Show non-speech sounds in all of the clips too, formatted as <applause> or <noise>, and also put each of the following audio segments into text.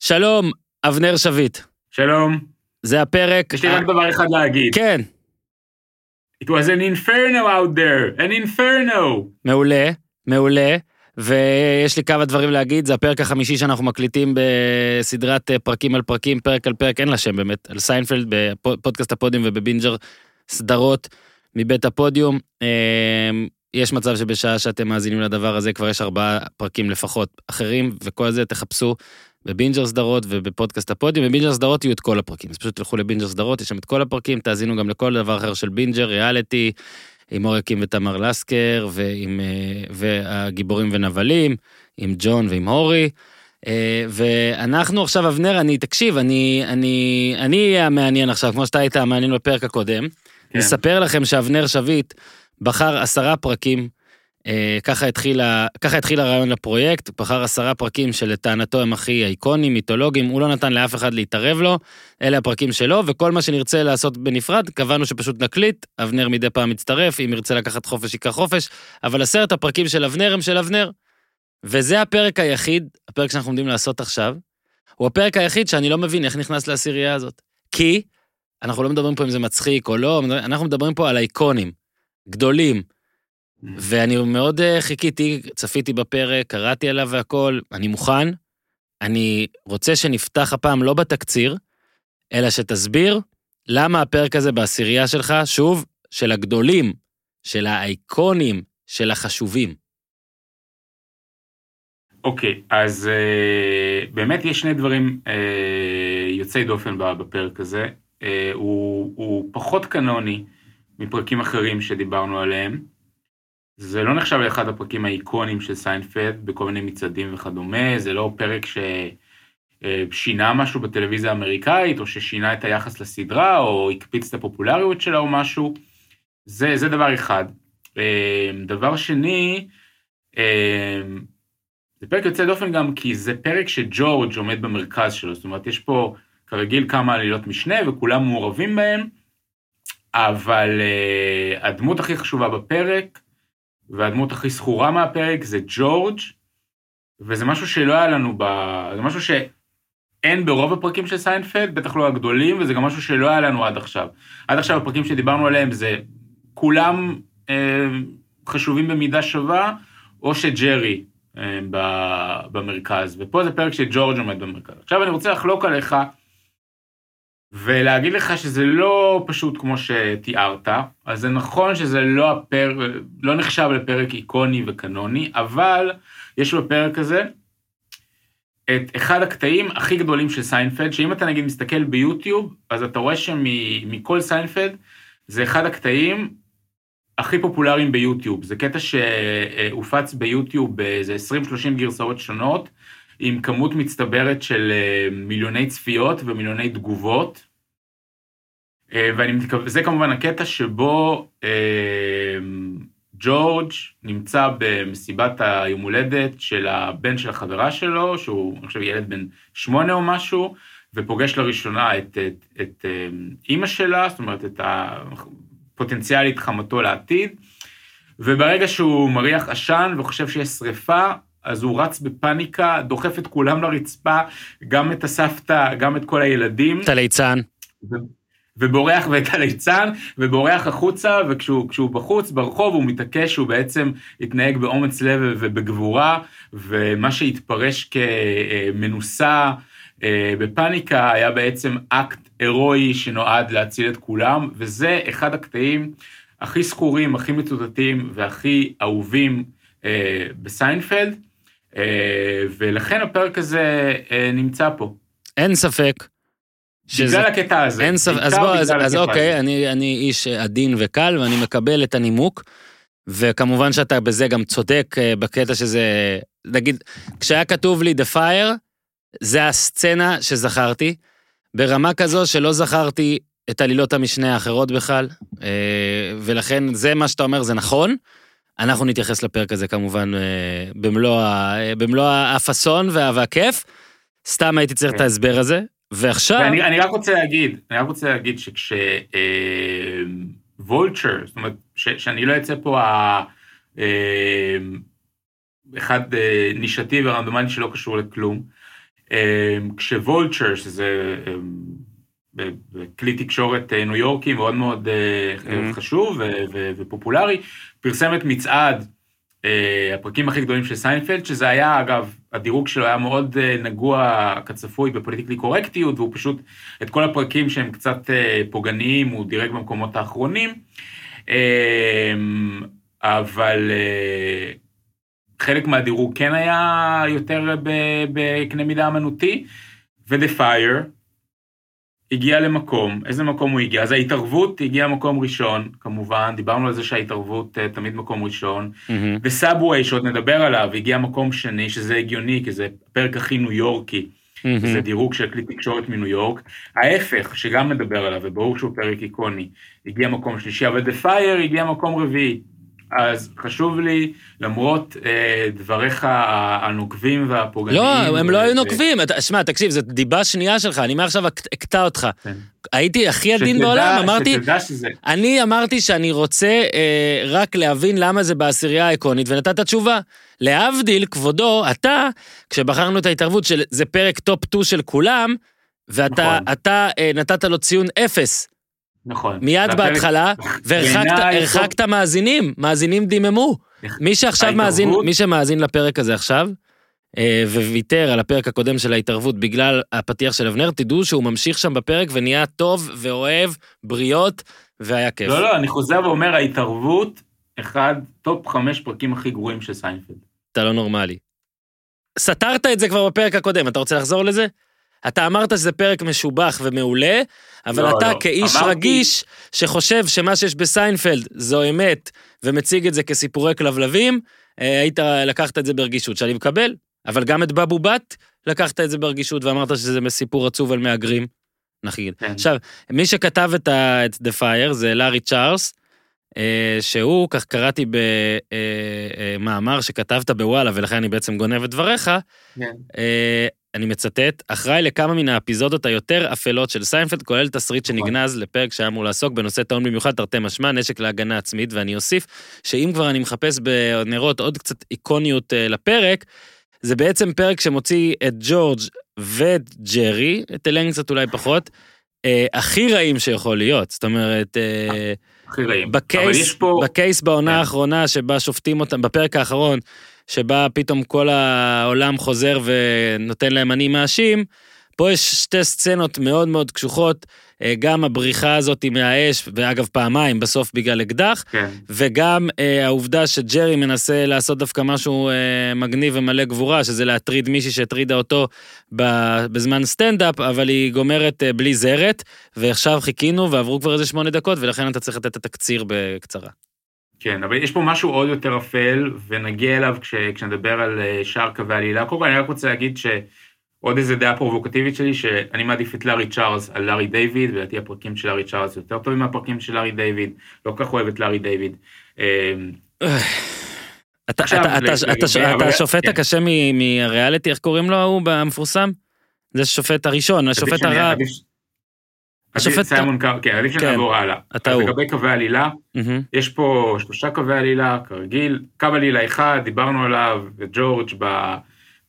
שלום, אבנר שביט. שלום, זה הפרק... יש לי רק דבר אחד להגיד. כן, It was an inferno out there, an inferno. מעולה, מעולה. ויש לי כמה דברים להגיד, זה הפרק החמישי שאנחנו מקליטים בסדרת אה, פרקים על פרקים, פרק על פרק, אין לה שם באמת, על סיינפלד בפודקאסט הפודיום ובבינג'ר סדרות מבית הפודיום. אה, יש מצב שבשעה שאתם מאזינים לדבר הזה כבר יש ארבעה פרקים לפחות אחרים, וכל זה תחפשו בבינג'ר סדרות ובפודקאסט הפודיום, בבינג'ר סדרות יהיו את כל הפרקים, אז פשוט תלכו לבינג'ר סדרות, יש שם את כל הפרקים, תאזינו גם לכל דבר אחר של בינג'ר, ריאליטי, עם אורי כהן ותמר לסקר, ועם, אה, והגיבורים ונבלים, עם ג'ון ועם הורי. אה, ואנחנו עכשיו, אבנר, אני, תקשיב, אני, אני, אני אהיה המעניין עכשיו, כמו שאתה היית המעניין בפרק הקודם. כן. נספר לכם שאבנר שביט בחר עשרה פרקים, אה, ככה התחיל, ה- ככה התחיל הרעיון לפרויקט, בחר עשרה פרקים שלטענתו הם הכי אייקונים, מיתולוגיים, הוא לא נתן לאף אחד להתערב לו, אלה הפרקים שלו, וכל מה שנרצה לעשות בנפרד, קבענו שפשוט נקליט, אבנר מדי פעם מצטרף, אם ירצה לקחת חופש ייקח חופש, אבל עשרת הפרקים של אבנר הם של אבנר. וזה הפרק היחיד, הפרק שאנחנו עומדים לעשות עכשיו, הוא הפרק היחיד שאני לא מבין איך נכנס לעשירייה הזאת. כי אנחנו לא מדברים פה אם זה מצחיק או לא, אנחנו מדברים פה על אייקונים, גדולים, ואני מאוד אה, חיכיתי, צפיתי בפרק, קראתי עליו והכל, אני מוכן. אני רוצה שנפתח הפעם לא בתקציר, אלא שתסביר למה הפרק הזה בעשירייה שלך, שוב, של הגדולים, של האייקונים, של החשובים. אוקיי, אז אה, באמת יש שני דברים אה, יוצאי דופן בפרק הזה. אה, הוא, הוא פחות קנוני מפרקים אחרים שדיברנו עליהם. זה לא נחשב לאחד הפרקים האיקוניים של סיינפלד בכל מיני מצעדים וכדומה, זה לא פרק ששינה משהו בטלוויזיה האמריקאית, או ששינה את היחס לסדרה, או הקפיץ את הפופולריות שלה או משהו. זה, זה דבר אחד. אה, דבר שני, אה, זה פרק יוצא דופן גם כי זה פרק שג'ורג' עומד במרכז שלו, זאת אומרת, יש פה כרגיל כמה עלילות משנה וכולם מעורבים בהם, אבל uh, הדמות הכי חשובה בפרק, והדמות הכי זכורה מהפרק זה ג'ורג', וזה משהו שלא היה לנו ב... זה משהו שאין ברוב הפרקים של סיינפלד, בטח לא הגדולים, וזה גם משהו שלא היה לנו עד עכשיו. עד עכשיו הפרקים שדיברנו עליהם זה כולם אה, חשובים במידה שווה, או שג'רי אה, במרכז, ופה זה פרק שג'ורג' עומד במרכז. עכשיו אני רוצה לחלוק עליך ולהגיד לך שזה לא פשוט כמו שתיארת, אז זה נכון שזה לא, הפר... לא נחשב לפרק איקוני וקנוני, אבל יש בפרק הזה את אחד הקטעים הכי גדולים של סיינפלד, שאם אתה נגיד מסתכל ביוטיוב, אז אתה רואה שמכל סיינפלד זה אחד הקטעים הכי פופולריים ביוטיוב. זה קטע שהופץ ביוטיוב באיזה 20-30 גרסאות שונות, עם כמות מצטברת של אה, מיליוני צפיות ומיליוני תגובות. אה, ואני מתכוון, זה כמובן הקטע שבו אה, ג'ורג' נמצא במסיבת היום הולדת של הבן של החברה שלו, שהוא, אני חושב, ילד בן שמונה או משהו, ופוגש לראשונה את, את, את אה, אימא שלה, זאת אומרת, את הפוטנציאלית חמתו לעתיד, וברגע שהוא מריח עשן וחושב שיש שריפה, אז הוא רץ בפאניקה, דוחף את כולם לרצפה, גם את הסבתא, גם את כל הילדים. את הליצן. ו- ובורח ואת הליצן, ובורח החוצה, וכשהוא כשהוא בחוץ, ברחוב, הוא מתעקש שהוא בעצם התנהג באומץ לב ובגבורה, ומה שהתפרש כמנוסה אה, בפאניקה היה בעצם אקט הירואי שנועד להציל את כולם, וזה אחד הקטעים הכי זכורים, הכי מצוטטים והכי אהובים אה, בסיינפלד, ולכן הפרק הזה אה, נמצא פה. אין ספק. בגלל הקטע הזה. אין ספק, אז בוא, אז, אז אוקיי. אני, אני איש עדין וקל ואני מקבל את הנימוק, וכמובן שאתה בזה גם צודק אה, בקטע שזה, נגיד, כשהיה כתוב לי The Fire, זה הסצנה שזכרתי, ברמה כזו שלא זכרתי את עלילות המשנה האחרות בכלל, אה, ולכן זה מה שאתה אומר, זה נכון. אנחנו נתייחס לפרק הזה כמובן אה, במלוא, אה, הפאסון וה- והכיף. סתם הייתי צריך את כן. ההסבר הזה, ועכשיו... ואני אני רק רוצה להגיד, אני רק רוצה להגיד שכש... אה, וולצ'ר, זאת אומרת, ש, שאני לא אצא פה ה... אה, אחד אה, נישתי ורנדומלי שלא קשור לכלום. אה, כשוולצ'ר, שזה כלי תקשורת ניו יורקי מאוד מאוד mm-hmm. חשוב ופופולרי, פרסם את מצעד הפרקים הכי גדולים של סיינפלד, שזה היה, אגב, הדירוג שלו היה מאוד נגוע כצפוי ב political correctness, והוא פשוט, את כל הפרקים שהם קצת פוגעניים, הוא דירג במקומות האחרונים. אבל חלק מהדירוג כן היה יותר בקנה מידה אמנותי, ו-The Fire הגיע למקום, איזה מקום הוא הגיע? אז ההתערבות הגיעה מקום ראשון, כמובן, דיברנו על זה שההתערבות uh, תמיד מקום ראשון, וסאבווי, שעוד נדבר עליו, הגיע מקום שני, שזה הגיוני, כי זה הפרק הכי ניו יורקי, mm-hmm. זה דירוג של כלי תקשורת מניו יורק. ההפך, שגם נדבר עליו, וברור שהוא פרק איקוני, הגיע מקום שלישי, אבל The Fire הגיע מקום רביעי. אז חשוב לי, למרות אה, דבריך הנוקבים והפוגעניים... לא, הם ו... לא היו נוקבים. שמע, תקשיב, זו דיבה שנייה שלך, אני מעכשיו אקטע אותך. כן. הייתי הכי עדין בעולם, אמרתי... שתדע שזה... אני אמרתי שאני רוצה אה, רק להבין למה זה בעשירייה האיקונית, ונתת תשובה. להבדיל, כבודו, אתה, כשבחרנו את ההתערבות של זה פרק top 2 של כולם, ואתה נכון. אתה, אה, נתת לו ציון אפס. נכון. מיד בהתחלה, והרחקת מאזינים, מאזינים דיממו. מי שעכשיו מאזין, מי שמאזין לפרק הזה עכשיו, אה, וויתר על הפרק הקודם של ההתערבות בגלל הפתיח של אבנר, תדעו שהוא ממשיך שם בפרק ונהיה טוב ואוהב, בריות, והיה כיף. לא, לא, אני חוזר ואומר, ההתערבות, אחד, top חמש פרקים הכי גרועים של סיינפלד. אתה לא נורמלי. סתרת את זה כבר בפרק הקודם, אתה רוצה לחזור לזה? אתה אמרת שזה פרק משובח ומעולה, אבל לא, אתה לא. כאיש אמרתי... רגיש שחושב שמה שיש בסיינפלד זו אמת ומציג את זה כסיפורי כלבלבים, אה, היית לקחת את זה ברגישות, שאני מקבל. אבל גם את בבו בת לקחת את זה ברגישות ואמרת שזה סיפור עצוב על מהגרים. נגיד. כן. עכשיו, מי שכתב את, ה, את The Fire זה לארי צ'ארלס, אה, שהוא, כך קראתי במאמר אה, אה, שכתבת בוואלה, ולכן אני בעצם גונב את דבריך, כן. אה, אני מצטט, אחראי לכמה מן האפיזודות היותר אפלות של סיינפלד, כולל תסריט נכון. שנגנז לפרק שהיה אמור לעסוק בנושא טעון במיוחד, תרתי משמע, נשק להגנה עצמית, ואני אוסיף שאם כבר אני מחפש בנרות עוד קצת איקוניות uh, לפרק, זה בעצם פרק שמוציא את ג'ורג' ואת ג'רי, את איליין קצת אולי פחות, uh, הכי רעים שיכול להיות, זאת אומרת... Uh, הכי רעים. בקייס, פה... בקייס בעונה כן. האחרונה שבה שופטים אותם, בפרק האחרון, שבה פתאום כל העולם חוזר ונותן להם אני מאשים, פה יש שתי סצנות מאוד מאוד קשוחות, אה, גם הבריחה הזאת מהאש, ואגב פעמיים, בסוף בגלל אקדח, כן. וגם אה, העובדה שג'רי מנסה לעשות דווקא משהו אה, מגניב ומלא גבורה, שזה להטריד מישהי שהטרידה אותו בזמן סטנדאפ, אבל היא גומרת אה, בלי זרת, ועכשיו חיכינו ועברו כבר איזה שמונה דקות, ולכן אתה צריך לתת את התקציר בקצרה. כן, אבל יש פה משהו עוד יותר אפל, ונגיע אליו כש, כשנדבר על אה, שאר קווי עלילה. קודם כל, אני רק רוצה להגיד שעוד איזה דעה פרובוקטיבית שלי, שאני מעדיף את לארי צ'ארלס על לארי דיוויד, ולדעתי הפרקים של לארי צ'ארלס יותר טובים מהפרקים של לארי דיוויד, לא כל כך אוהב את לארי דיוויד. אמ, אתה השופט כן. הקשה מהריאליטי, איך קוראים לו ההוא המפורסם? זה השופט הראשון, השופט הרע. השופט סיימון קאר, כן, עדיף שנעבור הלאה. אתה הוא. לגבי קווי עלילה, יש פה שלושה קווי עלילה, כרגיל, קו עלילה אחד, דיברנו עליו, וג'ורג'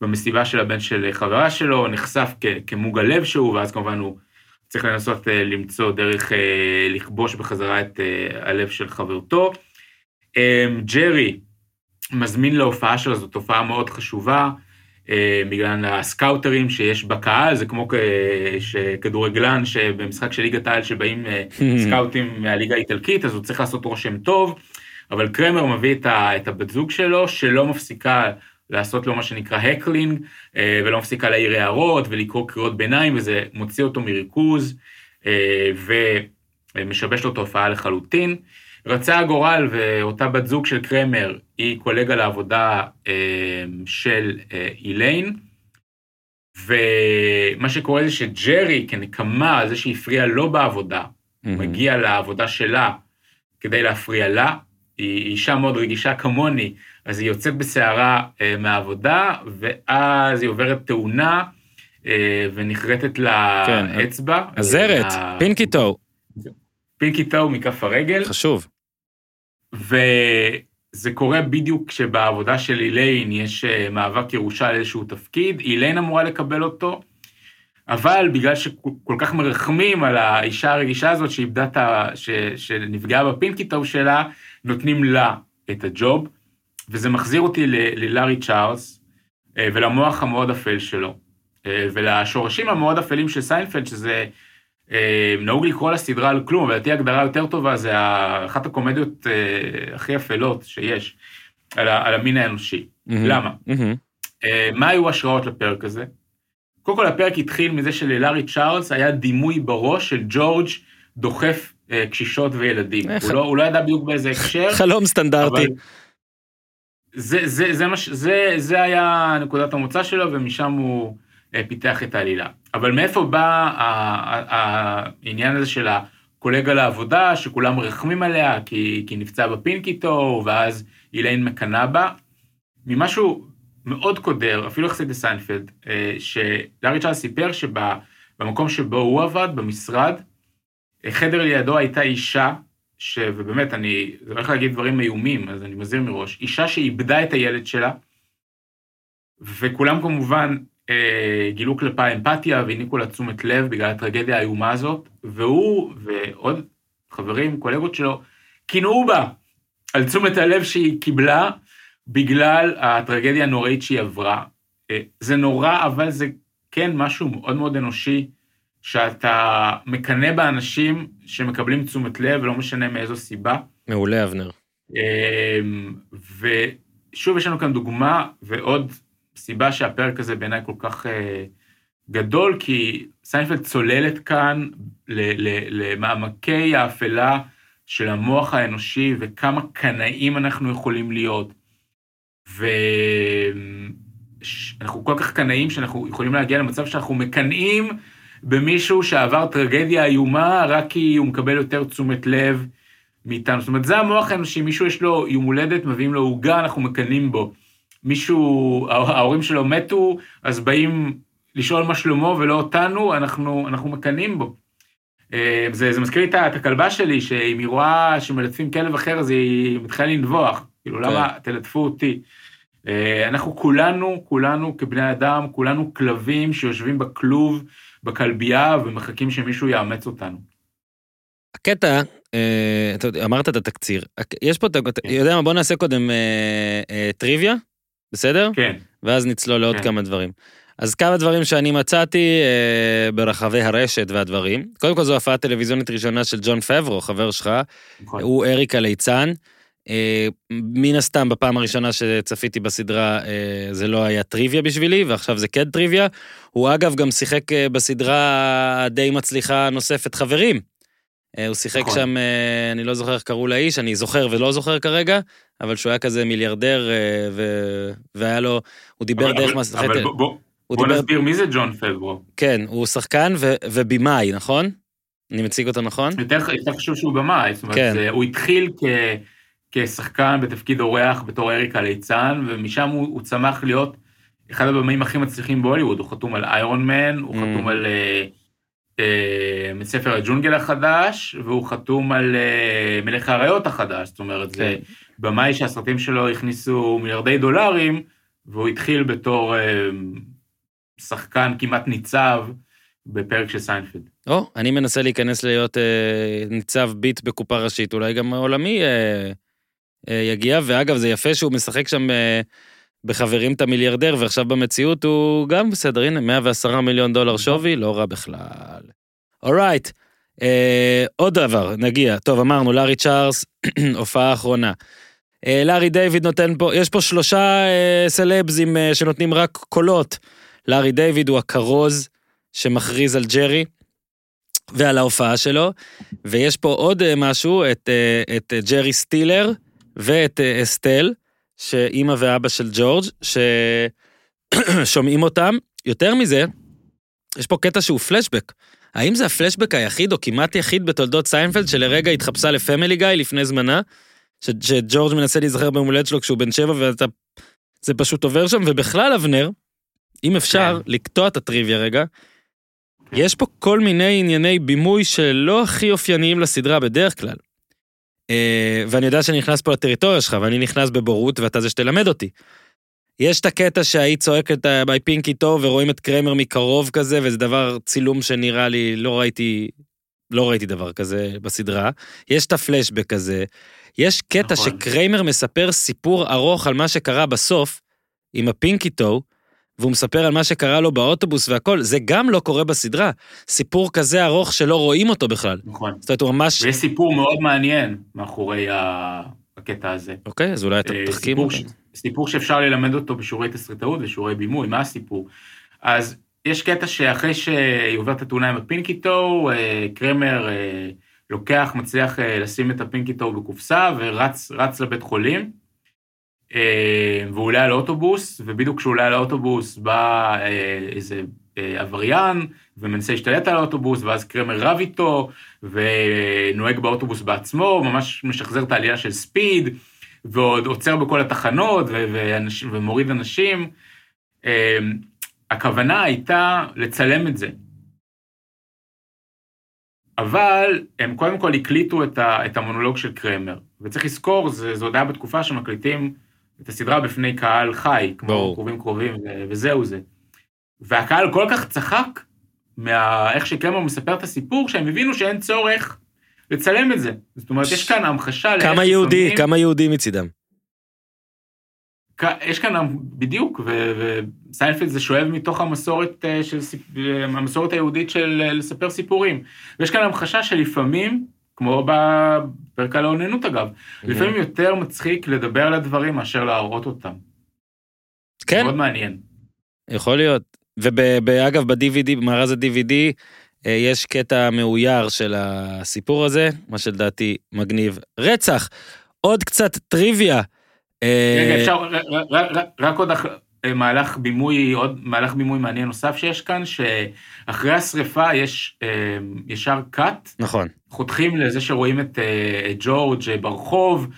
במסיבה של הבן של חברה שלו, נחשף כמוג הלב שהוא, ואז כמובן הוא צריך לנסות אה, למצוא דרך אה, לכבוש בחזרה את אה, הלב של חברתו. ג'רי מזמין להופעה שלו, זו תופעה מאוד חשובה. אה, בגלל הסקאוטרים שיש בקהל, זה כמו שכדורגלן שבמשחק של ליגת העל שבאים אה, <laughs> סקאוטים מהליגה האיטלקית, אז הוא צריך לעשות רושם טוב, אבל קרמר מביא את הבת זוג שלו, שלא מפסיקה לעשות לו מה שנקרא heckling, אה, ולא מפסיקה להעיר הערות ולקרוא קריאות ביניים, וזה מוציא אותו מריכוז, ומשבש לו את ההופעה לחלוטין. רצה הגורל ואותה בת זוג של קרמר היא קולגה לעבודה אה, של אה, איליין, ומה שקורה זה שג'רי כנקמה על זה שהפריע לו בעבודה, mm-hmm. מגיע לעבודה שלה כדי להפריע לה, היא אישה מאוד רגישה כמוני, אז היא יוצאת בסערה אה, מהעבודה, ואז היא עוברת תאונה ונכרתת לה אצבע. כן, הזרת, pinky toe. pinky toe מכף הרגל, חשוב. וזה קורה בדיוק כשבעבודה של איליין יש אה, מאבק ירושה על איזשהו תפקיד, איליין אמורה לקבל אותו, אבל בגלל שכל כך מרחמים על האישה הרגישה הזאת שאיבדה את ה... ש... שנפגעה ב pinky toe שלה, נותנים לה את הג'וב, וזה מחזיר אותי ל- ללארי צ'ארלס אה, ולמוח המאוד אפל שלו, אה, ולשורשים המאוד אפלים של סיינפלד, שזה נהוג לקרוא לסדרה על כלום, אבל לדעתי הגדרה יותר טובה זה אחת הקומדיות הכי אפלות שיש, על, על המין האנושי. Mm-hmm. למה? Mm-hmm. מה היו השראות לפרק הזה? קודם כל הפרק התחיל מזה שללארי צ'ארלס היה דימוי בראש של ג'ורג' דוחף קשישות וילדים. הוא לא, הוא לא ידע בדיוק באיזה <laughs> הקשר. חלום סטנדרטי. זה, זה, זה, זה, זה, זה היה נקודת המוצא שלו, ומשם הוא אה, פיתח את העלילה. אבל מאיפה בא העניין הזה של הקולגה לעבודה, שכולם מרחמים עליה, כי, כי נפצע ב pinky toe, ואז איליין מקנאה בה? ממשהו מאוד קודר, אפילו יחסית לסיינפלד, אה, שלארי צ'ארלס סיפר שבמקום שבו הוא עבד, במשרד, חדר לידו הייתה אישה ש... ובאמת, אני הולך להגיד דברים איומים, אז אני מזהיר מראש, אישה שאיבדה את הילד שלה, וכולם כמובן אה, גילו כלפי אמפתיה והעניקו לה תשומת לב בגלל הטרגדיה האיומה הזאת, והוא ועוד חברים, קולגות שלו, קינאו בה על תשומת הלב שהיא קיבלה בגלל הטרגדיה הנוראית שהיא עברה. אה, זה נורא, אבל זה כן משהו מאוד מאוד אנושי. שאתה מקנא באנשים שמקבלים תשומת לב, ולא משנה מאיזו סיבה. מעולה, אבנר. אמ, ושוב, יש לנו כאן דוגמה ועוד סיבה שהפרק הזה בעיניי כל כך אה, גדול, כי סיינפלד צוללת כאן למעמקי האפלה של המוח האנושי וכמה קנאים אנחנו יכולים להיות. ואנחנו כל כך קנאים שאנחנו יכולים להגיע למצב שאנחנו מקנאים במישהו שעבר טרגדיה איומה, רק כי הוא מקבל יותר תשומת לב מאיתנו. זאת אומרת, זה המוח האנושי, מישהו יש לו יום הולדת, מביאים לו עוגה, אנחנו מקנאים בו. מישהו, ההורים שלו מתו, אז באים לשאול מה שלמה ולא אותנו, אנחנו, אנחנו מקנאים בו. אה, זה, זה מזכיר לי את הכלבה שלי, שאם היא רואה שמלטפים כלב אחר, אז היא מתחילה לנבוח. כאילו, כן. למה תלטפו אותי? אה, אנחנו כולנו, כולנו כבני אדם, כולנו כלבים שיושבים בכלוב בכלבייה ומחכים שמישהו יאמץ אותנו. הקטע, אה, אמרת את התקציר, יש פה, אתה. יודע מה, בוא נעשה קודם אה, אה, טריוויה, בסדר? כן. ואז נצלול לעוד כן. כמה דברים. אז כמה דברים שאני מצאתי אה, ברחבי הרשת והדברים. קודם כל זו הופעה טלוויזיונית ראשונה של ג'ון פברו, חבר שלך. נכון. הוא אריק הליצן. אה, מן הסתם בפעם הראשונה שצפיתי בסדרה אה, זה לא היה טריוויה בשבילי ועכשיו זה כן טריוויה. הוא אגב גם שיחק אה, בסדרה די מצליחה נוספת חברים. הוא שיחק נכון. שם, אני לא זוכר איך קראו לאיש, אני זוכר ולא זוכר כרגע, אבל שהוא היה כזה מיליארדר ו... והיה לו, הוא דיבר אבל, דרך... אבל, מס... אבל בוא, בוא, בוא דיבר... נסביר מי זה ג'ון פלברו. כן, הוא שחקן ו... ובימאי, נכון? אני מציג אותו נכון? יותר, יותר חשוב שהוא במאי, זאת אומרת, כן. הוא התחיל כ... כשחקן בתפקיד אורח בתור אריק הליצן, ומשם הוא, הוא צמח להיות אחד הבמאים הכי מצליחים בהוליווד, הוא חתום על איירון מן, הוא mm. חתום על uh, uh, ספר הג'ונגל החדש, והוא חתום על uh, מלך האריות החדש, זאת אומרת. זה כן. במאי שהסרטים שלו הכניסו מיליארדי דולרים, והוא התחיל בתור אה, שחקן כמעט ניצב בפרק של סיינפלד. או, אני מנסה להיכנס להיות ניצב ביט בקופה ראשית, אולי גם עולמי. אה, יגיע, ואגב, זה יפה שהוא משחק שם אה, בחברים את המיליארדר, ועכשיו במציאות הוא גם בסדר, הנה, 110 מיליון דולר שווי, לא רע בכלל. alright, uh, עוד דבר, נגיע. טוב, אמרנו, לארי צ'ארלס, <clears throat> הופעה אחרונה. Uh, לארי דיוויד נותן פה, יש פה שלושה uh, סלבזים uh, שנותנים רק קולות. לארי דיוויד הוא הכרוז שמכריז על ג'רי. ועל ההופעה שלו, ויש פה עוד משהו, את, את ג'רי סטילר, ואת אה, אסטל, שאימא ואבא של ג'ורג', ששומעים אותם. יותר מזה, יש פה קטע שהוא פלשבק. האם זה הפלשבק היחיד או כמעט יחיד בתולדות סיינפלד שלרגע התחפשה לפמילי גיא לפני זמנה? שג'ורג' מנסה להיזכר ביום הולדת שלו כשהוא בן שבע ואתה... זה פשוט עובר שם, ובכלל, אבנר, אם אפשר, כן. לקטוע את הטריוויה רגע, יש פה כל מיני ענייני בימוי שלא הכי אופייניים לסדרה בדרך כלל. אה, ואני יודע שאני נכנס פה לטריטוריה שלך, ואני נכנס בבורות, ואתה זה שתלמד אותי. יש את הקטע שהיא צועקת my pinky toe, ורואים את קרמר מקרוב כזה, וזה דבר, צילום שנראה לי, לא ראיתי, לא ראיתי דבר כזה בסדרה. יש את הפלשבק הזה. יש קטע נכון. שקרמר מספר סיפור ארוך על מה שקרה בסוף, עם ה pinky toe, והוא מספר על מה שקרה לו באוטובוס והכל, זה גם לא קורה בסדרה. סיפור כזה ארוך שלא רואים אותו בכלל. נכון. זאת אומרת, הוא ממש... ויש סיפור מאוד מעניין מאחורי הקטע הזה. אוקיי, אז אולי אתה אה, תחכים סיפור אותי. ש- סיפור שאפשר ללמד אותו בשיעורי תסריטאות ושיעורי בימוי, מה הסיפור? אז יש קטע שאחרי שהיא עוברת את התאונה עם ה pinky toe, אה, קרמר אה, לוקח, מצליח לשים את ה pinky toe בקופסה ורץ רץ לבית חולים, והוא עולה על אוטובוס, ובדיוק כשהוא עולה על האוטובוס בא אה, איזה אה, עבריין ומנסה להשתלט על האוטובוס, ואז קרמר רב איתו, ונוהג באוטובוס בעצמו, ממש משחזר את העלייה של ספיד, ועוד עוצר בכל התחנות ו- ואנשים, ומוריד אנשים. הכוונה הייתה לצלם את זה. אבל הם קודם כל הקליטו את, ה- את המונולוג של קרמר, וצריך לזכור, זה, זה עוד היה בתקופה שמקליטים את הסדרה בפני קהל חי, כמו ברור. קרובים קרובים, וזהו זה. והקהל כל כך צחק מאיך שקרמר מספר את הסיפור, שהם הבינו שאין צורך לצלם את זה. זאת אומרת, יש כאן המחשה לאיך כמה יהודי, לפעמים- כמה יהודי מצידם. יש כאן בדיוק, וסיינפלד זה שואב מתוך המסורת אה, של, אה, המסורת היהודית של אה, לספר סיפורים. ויש כאן המחשה שלפעמים, כמו בפרק על האוננות אגב, לפעמים יותר מצחיק לדבר על הדברים מאשר להראות אותם. כן, מאוד מעניין. יכול להיות. ואגב, ב-DVD, במארז ה-DVD, אה, יש קטע מאויר של הסיפור הזה, מה שלדעתי מגניב. רצח, עוד קצת טריוויה. אה, רגע, אפשר, רק עוד מהלך בימוי, עוד מהלך בימוי מעניין נוסף שיש כאן, שאחרי השריפה יש אה, ישר קאט, נכון. חותכים לזה שרואים את, אה, את ג'ורג' אה, ברחוב,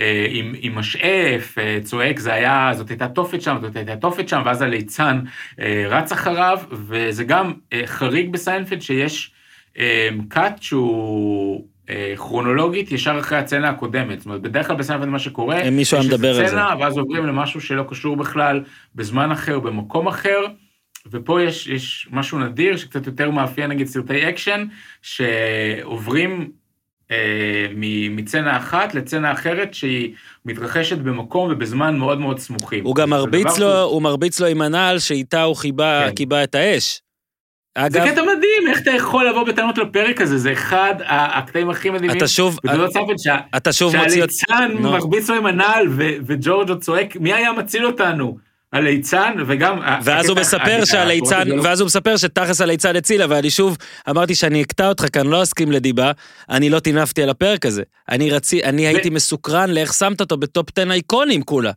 אה, עם, עם משאף, אה, צועק, זה היה, זאת הייתה תופת שם, זאת הייתה תופת שם, ואז הליצן אה, רץ אחריו, וזה גם אה, חריג בסיינפלד שיש אה, cut שהוא כרונולוגית ישר אחרי הסצנה הקודמת. זאת אומרת, בדרך כלל בסיינפלד מה שקורה, אה, מישהו היה מדבר על סצנה, ואז עוברים למשהו שלא קשור בכלל בזמן אחר, במקום אחר. ופה יש, יש משהו נדיר שקצת יותר מאפיין נגיד סרטי אקשן, שעוברים אה, מסצנה אחת לסצנה אחרת שהיא מתרחשת במקום ובזמן מאוד מאוד סמוכים. הוא גם זה מרביץ לו, שהוא- הוא מרביץ לו עם הנעל שאיתה הוא כיבה כן. כיבה את האש. זה אגב, קטע מדהים, איך אתה יכול לבוא בטענות לפרק הזה, זה אחד הקטעים הכי מדהימים. אתה שוב, בתולדות סיינפלד, שה- אתה שוב מוציא... שהליצן. מרביץ לו עם הנעל ו- וג'ורג' עוד צועק, מי היה מציל אותנו? הליצן וגם... ואז הוא מספר שהליצן, ואז הוא מספר שתכלס הליצן הצילה, ואני שוב אמרתי שאני אקטע אותך כאן, לא אסכים לדיבה, אני לא טינפתי על הפרק הזה. אני רצי, אני הייתי מסוקרן לאיך שמת אותו בטופ 10 האייקונים כולה.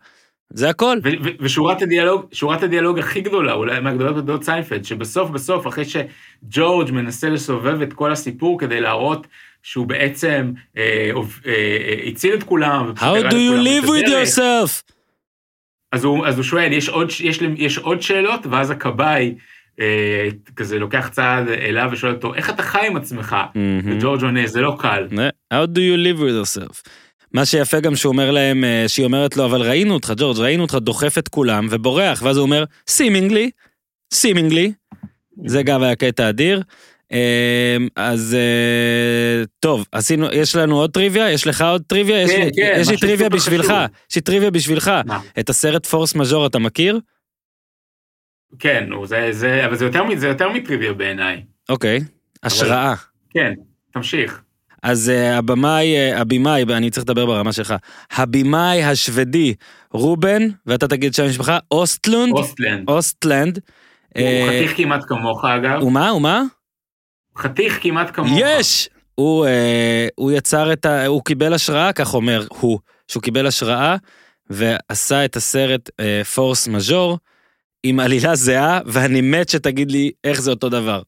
זה הכל. ושורת הדיאלוג, שורת הדיאלוג הכי גדולה, אולי מהגדולות בתולדות סיינפלד, שבסוף בסוף, אחרי שג'ורג' מנסה לסובב את כל הסיפור כדי להראות שהוא בעצם אה, אה, אה, הציל את כולם, How do you live with yourself? אז הוא, אז הוא שואל, יש עוד, יש, יש עוד שאלות? ואז הכבאי אה, כזה לוקח צעד אליו ושואל אותו, איך אתה חי עם עצמך? מהמם. וג'ורג' עונה, זה לא קל. How do you live with yourself? מה שיפה גם שהוא אומר להם, אה, שהיא אומרת לו, אבל ראינו אותך, ג'ורג', ראינו אותך דוחף את כולם ובורח, ואז הוא אומר, seemingly, seemingly, זה גם היה קטע אדיר. אה, אז אה, טוב, עשינו, יש לנו עוד טריוויה? יש לך עוד טריוויה? כן, כן, יש לי טריוויה בשבילך. יש לי טריוויה בשבילך. מה? את הסרט פורס מז'ור אתה מכיר? כן, נו, זה, זה, אבל זה יותר, מ- זה יותר מטריוויה בעיניי. אוקיי, השראה. כן, תמשיך. אז אה, הבמאי, אה, הבמאי, אני צריך לדבר ברמה שלך, הבמאי השוודי רובן, ואתה תגיד שם המשפחה, אוסטלונד, אוסטלנד. אוסטלנד. הוא אה, חתיך כמעט כמוך אגב. ומה, ומה? חתיך כמעט כמוך. יש! הוא, אה, הוא יצר את ה... הוא קיבל השראה, כך אומר הוא, שהוא קיבל השראה ועשה את הסרט אה, פורס מז'ור עם עלילה זהה, ואני מת שתגיד לי איך זה אותו דבר.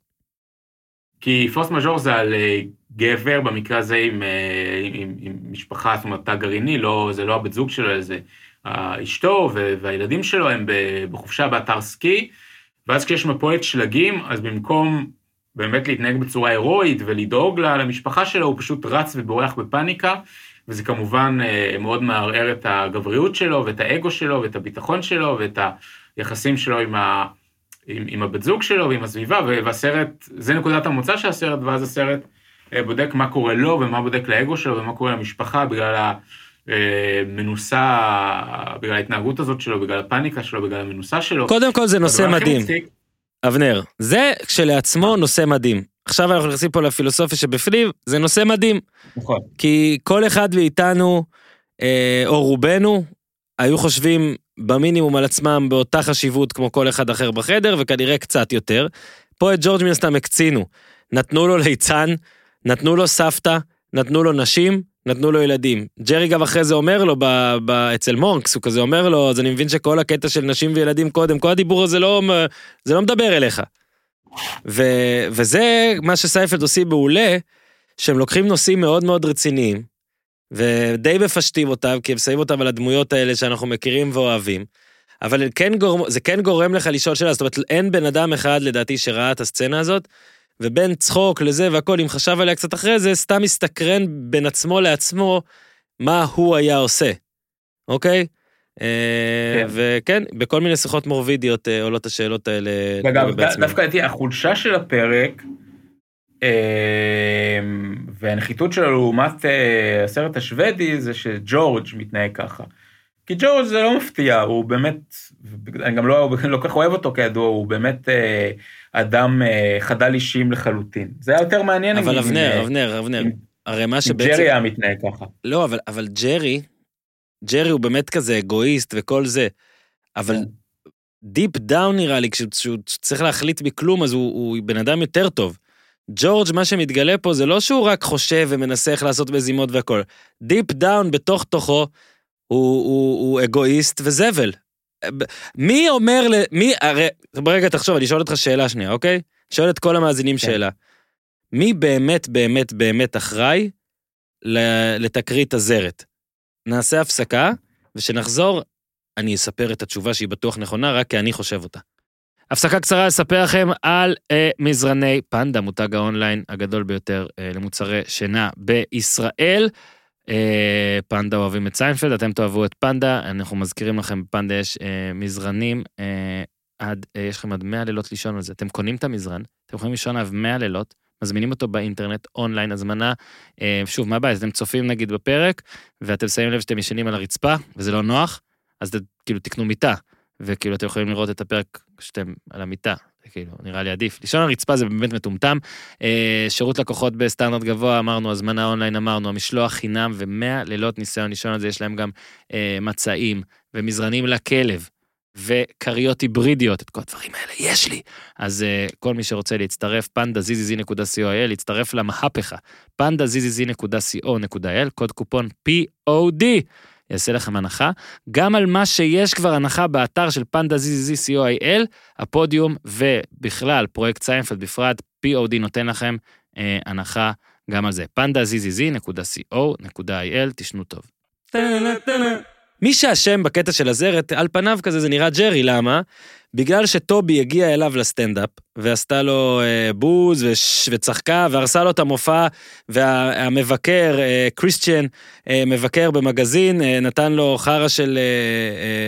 כי פורס מז'ור זה על אה, גבר, במקרה הזה אה, עם, עם, עם משפחה, זאת אומרת, תא גרעיני, לא, זה לא הבת זוג שלו, זה אה, אשתו והילדים שלו הם בחופשה באתר סקי, ואז כשיש מפולת שלגים, אז במקום באמת להתנהג בצורה הירואית ולדאוג למשפחה שלו, הוא פשוט רץ ובורח בפאניקה, וזה כמובן אה, מאוד מערער את הגבריות שלו ואת האגו שלו ואת הביטחון שלו ואת היחסים שלו עם, ה, עם, עם הבת זוג שלו ועם הסביבה, והסרט, זה נקודת המוצא של הסרט, ואז הסרט בודק מה קורה לו ומה בודק לאגו שלו ומה קורה למשפחה בגלל המנוסה, בגלל ההתנהגות הזאת שלו, בגלל הפאניקה שלו, בגלל המנוסה שלו. קודם כל זה נושא מדהים. אבנר, זה כשלעצמו נושא מדהים. עכשיו אנחנו נכנסים פה לפילוסופיה שבפנים, זה נושא מדהים. נכון. כי כל אחד מאיתנו, אה, או רובנו, היו חושבים במינימום על עצמם באותה חשיבות כמו כל אחד אחר בחדר, וכנראה קצת יותר. פה את ג'ורג' מן הסתם הקצינו. נתנו לו ליצן, נתנו לו סבתא, נתנו לו נשים, נתנו לו ילדים. ג'רי גם אחרי זה אומר לו, ב, ב, אצל מונקס, הוא כזה אומר לו, אז אני מבין שכל הקטע של נשים וילדים קודם, כל הדיבור הזה לא, זה לא מדבר אליך. ו, וזה מה שסייפלד עושים מעולה, שהם לוקחים נושאים מאוד מאוד רציניים, ודי מפשטים אותם, כי הם שמים אותם על הדמויות האלה שאנחנו מכירים ואוהבים. אבל כן גורם, זה כן גורם לך לשאול שאלה, זאת אומרת, אין בן אדם אחד לדעתי שראה את הסצנה הזאת, ובין צחוק לזה והכל, אם חשב עליה קצת אחרי זה, סתם מסתקרן בין עצמו לעצמו מה הוא היה עושה, אוקיי? אה, כן. וכן, בכל מיני שיחות מורבידיות אה, עולות השאלות האלה. אגב, דווקא הייתי, החולשה של הפרק, אה, והנחיתות שלו לעומת הסרט השוודי, זה שג'ורג' מתנהג ככה. כי ג'ורג' זה לא מפתיע, הוא באמת, אני גם לא, <laughs> לא כל כך אוהב אותו כידוע, הוא באמת אה, אדם אה, חדל אישים לחלוטין. זה היה יותר מעניין. אבל אבנר, עם, אבנר, אבנר, עם, הרי מה שבעצם... ג'רי היה מתנהג ככה. לא, אבל, אבל ג'רי, ג'רי הוא באמת כזה אגואיסט וכל זה, אבל deep כן. down נראה לי, כשהוא צריך להחליט מכלום, אז הוא, הוא בן אדם יותר טוב. ג'ורג', מה שמתגלה פה זה לא שהוא רק חושב ומנסה איך לעשות מזימות והכל. deep down בתוך תוכו, הוא, הוא, הוא אגואיסט וזבל. מי אומר, ל... מי, הרי, ברגע תחשוב, אני אשאל אותך שאלה שנייה, אוקיי? שואל את כל המאזינים כן. שאלה. מי באמת באמת באמת אחראי לתקרית הזרת? נעשה הפסקה, ושנחזור, אני אספר את התשובה שהיא בטוח נכונה, רק כי אני חושב אותה. הפסקה קצרה לספר לכם על אה, מזרני פנדה, מותג האונליין הגדול ביותר אה, למוצרי שינה בישראל. אה, פנדה אוהבים את סיינפלד, אתם תאהבו את פנדה, אנחנו מזכירים לכם, בפנדה יש אה, מזרנים, אה, עד, אה, יש לכם עד 100 לילות לישון על זה. אתם קונים את המזרן, אתם יכולים לישון עליו 100 לילות, מזמינים אותו באינטרנט, אונליין, הזמנה. אה, שוב, מה הבעיה? אתם צופים נגיד בפרק, ואתם שמים לב שאתם ישנים על הרצפה, וזה לא נוח, אז ת, כאילו תקנו מיטה, וכאילו אתם יכולים לראות את הפרק כשאתם על המיטה, כאילו, נראה לי עדיף. לישון על רצפה זה באמת מטומטם. אה, שירות לקוחות בסטנדרט גבוה, אמרנו, הזמנה אונליין אמרנו, המשלוח חינם ומאה לילות ניסיון לישון על זה, יש להם גם אה, מצעים ומזרנים לכלב. וכריות היברידיות, את כל הדברים האלה יש לי. אז uh, כל מי שרוצה להצטרף, פנדה zzz.co.il, להצטרף למהפכה, פנדה zzz.co.il, קוד קופון POD. יעשה לכם הנחה, גם על מה שיש כבר הנחה באתר של פנדה ZZZ.co.il, הפודיום ובכלל פרויקט סיינפלד בפרט, POD נותן לכם אה, הנחה גם על זה. פנדה zzz.co.il, תשנו טוב. מי שאשם בקטע של הזרת, על פניו כזה זה נראה ג'רי, למה? בגלל שטובי הגיע אליו לסטנדאפ, ועשתה לו אה, בוז וש, וצחקה, והרסה לו את המופע, והמבקר, אה, קריסטיאן, אה, מבקר במגזין, אה, נתן לו חרא של אה,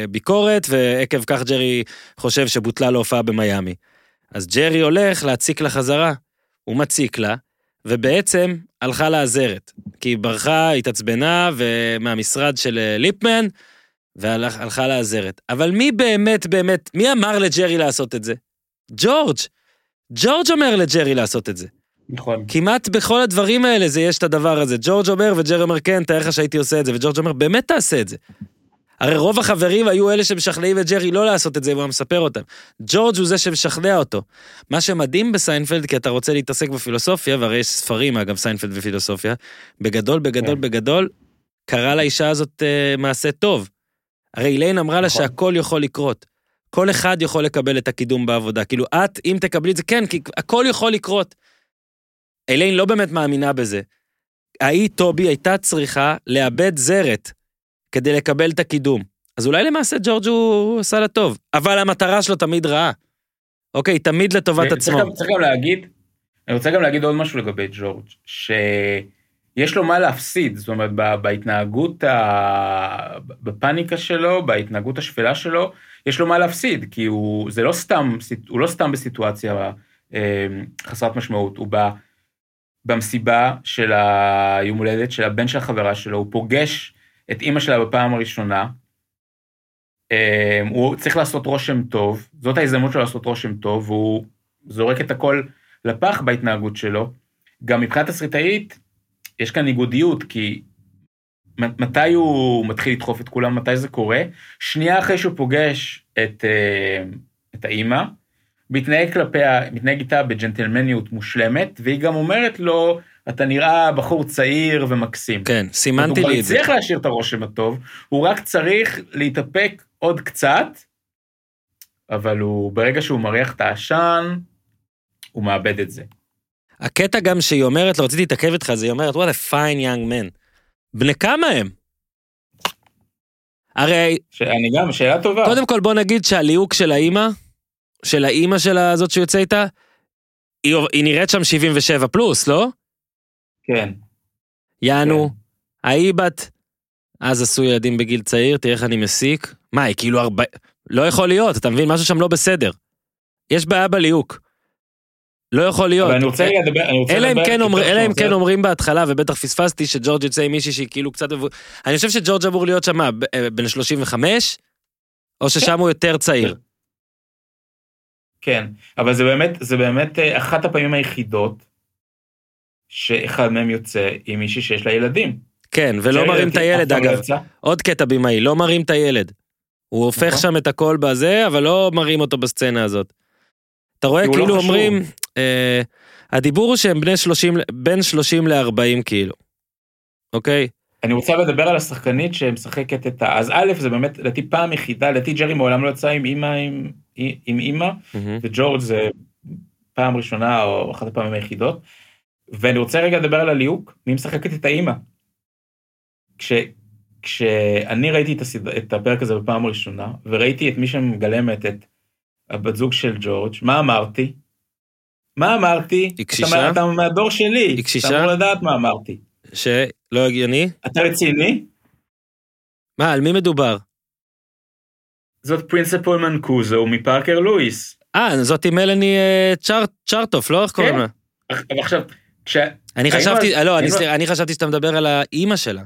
אה, ביקורת, ועקב כך ג'רי חושב שבוטלה לו הופעה במיאמי. אז ג'רי הולך להציק לה חזרה. הוא מציק לה, ובעצם הלכה לעזרת. כי היא ברחה, התעצבנה, ומהמשרד של אה, ליפמן, והלכה לעזרת. אבל מי באמת באמת, מי אמר לג'רי לעשות את זה? ג'ורג'. ג'ורג' אומר לג'רי לעשות את זה. נכון. כמעט בכל הדברים האלה זה יש את הדבר הזה. ג'ורג' אומר וג'רי אומר כן, תאר לך שהייתי עושה את זה, וג'ורג' אומר באמת תעשה את זה. הרי רוב החברים היו אלה שמשכנעים את ג'רי לא לעשות את זה, והוא מספר אותם. ג'ורג' הוא זה שמשכנע אותו. מה שמדהים בסיינפלד, כי אתה רוצה להתעסק בפילוסופיה, והרי יש ספרים, אגב, סיינפלד ופילוסופיה, בגדול, בגדול, כן. בגדול, קרה לאישה הזאת uh, מעשה טוב. הרי איליין אמרה לה נכון. שהכל יכול לקרות. כל אחד יכול לקבל את הקידום בעבודה. כאילו, את, אם תקבלי את זה, כן, כי הכל יכול לקרות. איליין לא באמת מאמינה בזה. ההיא, טובי, הייתה צריכה לאבד זרת כדי לקבל את הקידום. אז אולי למעשה ג'ורג' הוא עשה לה טוב, אבל המטרה שלו תמיד רעה. אוקיי, תמיד לטובת עצמו. צריך גם להגיד, אני רוצה גם להגיד עוד משהו לגבי ג'ורג', שיש לו מה להפסיד, זאת אומרת, בהתנהגות, ה... בפאניקה שלו, בהתנהגות השפלה שלו, יש לו מה להפסיד, כי הוא, זה לא סתם, הוא לא סתם בסיטואציה אה, חסרת משמעות, הוא בא במסיבה של היום הולדת של הבן של החברה שלו, הוא פוגש את אימא שלה בפעם הראשונה, אה, הוא צריך לעשות רושם טוב, זאת ההזדמנות שלו לעשות רושם טוב, והוא זורק את הכל לפח בהתנהגות שלו. גם מבחינת תסריטאית, יש כאן ניגודיות, כי מתי הוא מתחיל לדחוף את כולם, מתי זה קורה? שנייה אחרי שהוא פוגש את, אה, את האימא, מתנהג כלפיה, מתנהג איתה בג'נטלמניות מושלמת, והיא גם אומרת לו, אתה נראה בחור צעיר ומקסים. כן, סימנתי לי את זה. הוא כבר הצליח להשאיר את הרושם הטוב, הוא רק צריך להתאפק עוד קצת, אבל הוא, ברגע שהוא מריח את העשן, הוא מאבד את זה. הקטע גם שהיא אומרת, לא רציתי להתעכב איתך, אז היא אומרת, what a fine young man. בני כמה הם? הרי... אני גם, שאלה טובה. קודם כל בוא נגיד שהליהוק של האימא, של האימא של הזאת שהוא יוצא איתה, היא, היא נראית שם 77 פלוס, לא? כן. יענו, כן. ההיא בת, אז עשו ילדים בגיל צעיר, תראה איך אני מסיק. מה, היא כאילו ארבע... לא יכול להיות, אתה מבין? משהו שם לא בסדר. יש בעיה בליהוק. לא יכול להיות. אבל אני רוצה לדבר, אני רוצה לדבר... כן אלא אם כן אומרים בהתחלה, ובטח פספסתי, שג'ורג' יוצא עם מישהי שהיא כאילו קצת... אני חושב שג'ורג' אמור להיות שם, אה, בן 35, או ששם כן. הוא יותר צעיר. כן, אבל זה באמת, זה באמת אה, אחת הפעמים היחידות שאחד מהם יוצא עם מישהי שיש לה ילדים. כן, ולא מרים את הילד אגב. עוד קטע במאי, לא מרים את הילד. הוא הופך נכון. שם את הכל בזה, אבל לא מרים אותו בסצנה הזאת. אתה רואה לא כאילו לא אומרים, אה, הדיבור הוא שהם בני 30, בין 30 ל-40 כאילו, אוקיי? אני רוצה לדבר על השחקנית שמשחקת את ה... אז א', זה באמת, לדעתי פעם יחידה, לדעתי ג'רי מעולם לא יצא עם אימא, עם, עם אימא, mm-hmm. וג'ורג' זה פעם ראשונה או אחת הפעמים היחידות. ואני רוצה רגע לדבר על הליהוק, מי משחקת את האימא. כש, כשאני ראיתי את, הסד... את הפרק הזה בפעם הראשונה, וראיתי את מי שמגלמת את הבת זוג של ג'ורג', מה אמרתי? מה אמרתי? היא קשישה? אתה, אתה מהדור שלי. היא קשישה? אתה אמור לדעת מה אמרתי. שלא הגיוני? אתה רציני? מה, על מי מדובר? זאת פרינסיפול מנקוזו מפארקר לואיס. אה, זאת מלאני אה, צ'רטוף, לא? איך קוראים כן. לה? עכשיו, כש... אני חשבתי, לא, אני חשבתי שאתה מדבר על האימא שלה.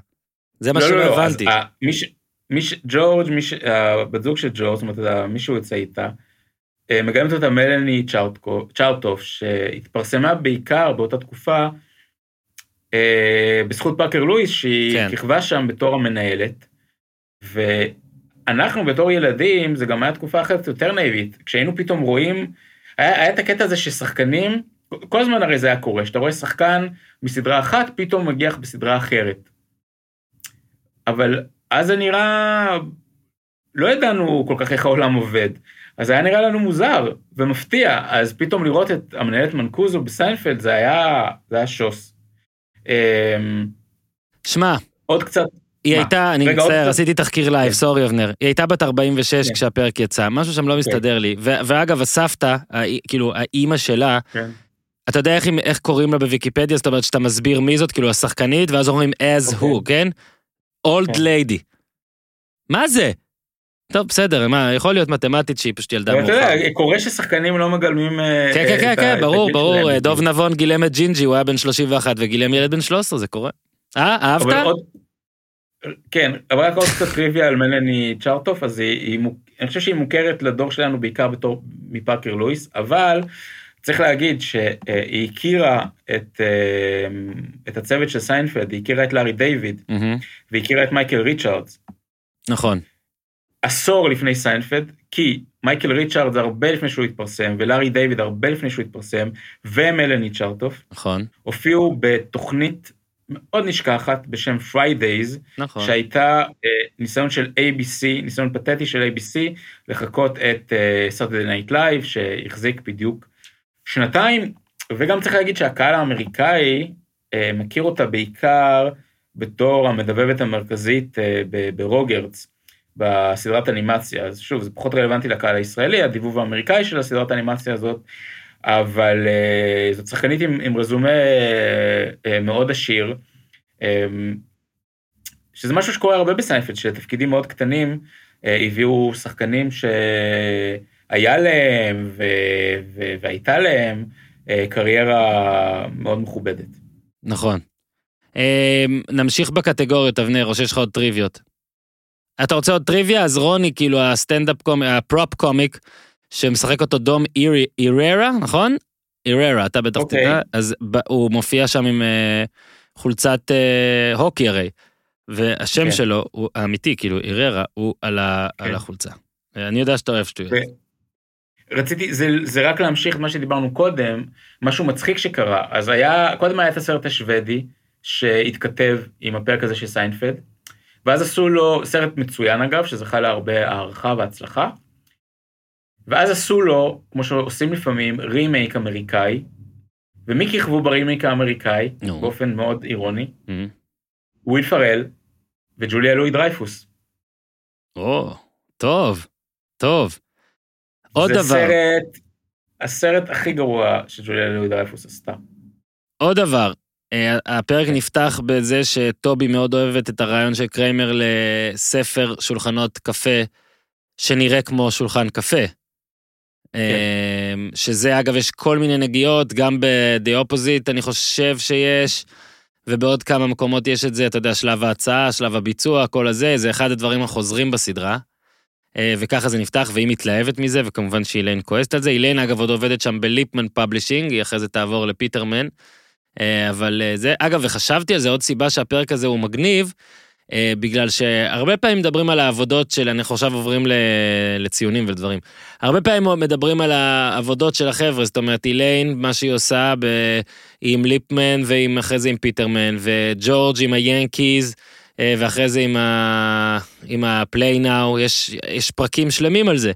זה מה לא, שלא לא, הבנתי. אה, ג'ורג', הבת זוג של ג'ורג', זאת אומרת, מישהו יוצא איתה, אה, מגלמת אותה מלאני צ'ארטוף, שהתפרסמה בעיקר באותה תקופה אה, בזכות פארקר לואיס, שהיא כן. כיכבה שם בתור המנהלת. ואנחנו בתור ילדים, זה גם היה תקופה אחרת יותר נאיבית, כשהיינו פתאום רואים, היה, היה את הקטע הזה ששחקנים, כל הזמן הרי זה היה קורה, שאתה רואה שחקן מסדרה אחת, פתאום מגיח בסדרה אחרת. אבל אז זה נראה, לא ידענו כל כך איך העולם עובד. אז היה נראה לנו מוזר ומפתיע, אז פתאום לראות את המנהלת מנקוזו בסיינפלד זה היה, זה היה שוס. אמ, שמע, עוד קצת. היא מה? הייתה, אני מצטער, עשיתי תחקיר לייב, כן. sorry אבנר. היא הייתה בת 46 כן. כשהפרק יצא, משהו שם לא כן. מסתדר לי. ואגב, הסבתא, כאילו, האימא שלה, כן. אתה יודע איך, איך קוראים לה בוויקיפדיה? זאת אומרת שאתה מסביר מי זאת, כאילו השחקנית, ואז אומרים as okay. who, כן? old כן. ליידי. מה זה? טוב, בסדר, מה, יכול להיות מתמטית שהיא פשוט ילדה מאוחר. אתה יודע, קורה ששחקנים לא מגלמים... אה, כן, כן, כן, כן, ברור, ברור, דוב נבון גילם את ג'ינג'י, הוא היה בן 31 וגילם ילד בן 13, זה קורה. אה, אהבת? כן, אבל רק עוד קצת טריוויה על מלני צ'רטוף, אז אני חושב שהיא מוכרת לדור שלנו בעיקר בתור מפארקר לואיס, אבל צריך להגיד שהיא הכירה את, אה, את הצוות של סיינפלד, היא הכירה את לארי דיוויד, והיא הכירה את מייקל ריצ'ארדס. נכון. עשור לפני סיינפלד, כי מייקל ריצ'ארד הרבה לפני שהוא התפרסם, ולארי דיוויד הרבה לפני שהוא התפרסם, ומלני צ'רטוף, נכון, הופיעו בתוכנית מאוד נשכחת בשם Fridays, נכון, שהייתה אה, ניסיון של ABC, ניסיון פתטי של ABC, לחקות את אה, Saturday Night Live, שהחזיק בדיוק שנתיים, וגם צריך להגיד שהקהל האמריקאי אה, מכיר אותה בעיקר בתור המדבבת המרכזית אה, ברוגרץ. בסדרת אנימציה, אז שוב, זה פחות רלוונטי לקהל הישראלי, הדיבוב האמריקאי של הסדרת האנימציה הזאת, אבל uh, זאת שחקנית עם, עם רזומה uh, מאוד עשיר, um, שזה משהו שקורה הרבה בסיינפלד, שלתפקידים מאוד קטנים uh, הביאו שחקנים שהיה להם ו, ו, והייתה להם uh, קריירה מאוד מכובדת. נכון. Um, נמשיך בקטגוריות, אבנר, או שיש לך עוד טריוויות. אתה רוצה עוד טריוויה? אז רוני, כאילו הסטנדאפ קומיק, הפרופ קומיק, שמשחק אותו דום אירי, איררה, נכון? איררה, אתה בטח okay. אוקיי. תדע, אז הוא מופיע שם עם uh, חולצת uh, הוקי הרי, והשם okay. כן. שלו, הוא האמיתי, כאילו איררה, הוא על, ה, okay. על כן. החולצה. אני יודע שאתה אוהב שטויות. רציתי, זה, זה רק להמשיך את מה שדיברנו קודם, משהו מצחיק שקרה, אז היה, קודם היה את הסרט השוודי, שהתכתב עם הפרק הזה של סיינפלד, ואז עשו לו סרט מצוין אגב, שזכה להרבה הערכה והצלחה, ואז עשו לו, כמו שעושים לפעמים, רימייק אמריקאי, ומי כיכבו ברימייק האמריקאי, no. באופן מאוד אירוני? Mm-hmm. וויל פרל וג'וליה לואי דרייפוס. או, oh, טוב, טוב. עוד זה דבר. זה סרט, הסרט הכי גרוע שג'וליה לואי דרייפוס עשתה. עוד דבר, אה, הפרק נפתח בזה שטובי מאוד אוהבת את הרעיון של קריימר לספר שולחנות קפה, שנראה כמו שולחן קפה. כן. אמ, שזה אגב, יש כל מיני נגיעות, גם ב-The Opposite אני חושב שיש, ובעוד כמה מקומות יש את זה, אתה יודע, שלב ההצעה, שלב הביצוע, כל הזה, זה אחד הדברים החוזרים בסדרה. אה, וככה זה נפתח, והיא מתלהבת מזה, וכמובן שאיליין כועסת על זה. איליין, אגב, עוד עובדת שם בליפמן publishing, היא אחרי זה תעבור לפיטרמן. אה, אבל אה, זה, אגב, וחשבתי על זה, עוד סיבה שהפרק הזה הוא מגניב, בגלל שהרבה פעמים מדברים על העבודות של, אנחנו עכשיו עוברים לציונים ודברים. הרבה פעמים מדברים על העבודות של החבר'ה, זאת אומרת, איליין, מה שהיא עושה ב, עם ליפמן, ועם אחרי זה עם פיטרמן, וג'ורג' עם היאנקיז, ואחרי זה עם, ה, עם ה Play Now, יש, יש פרקים שלמים על זה.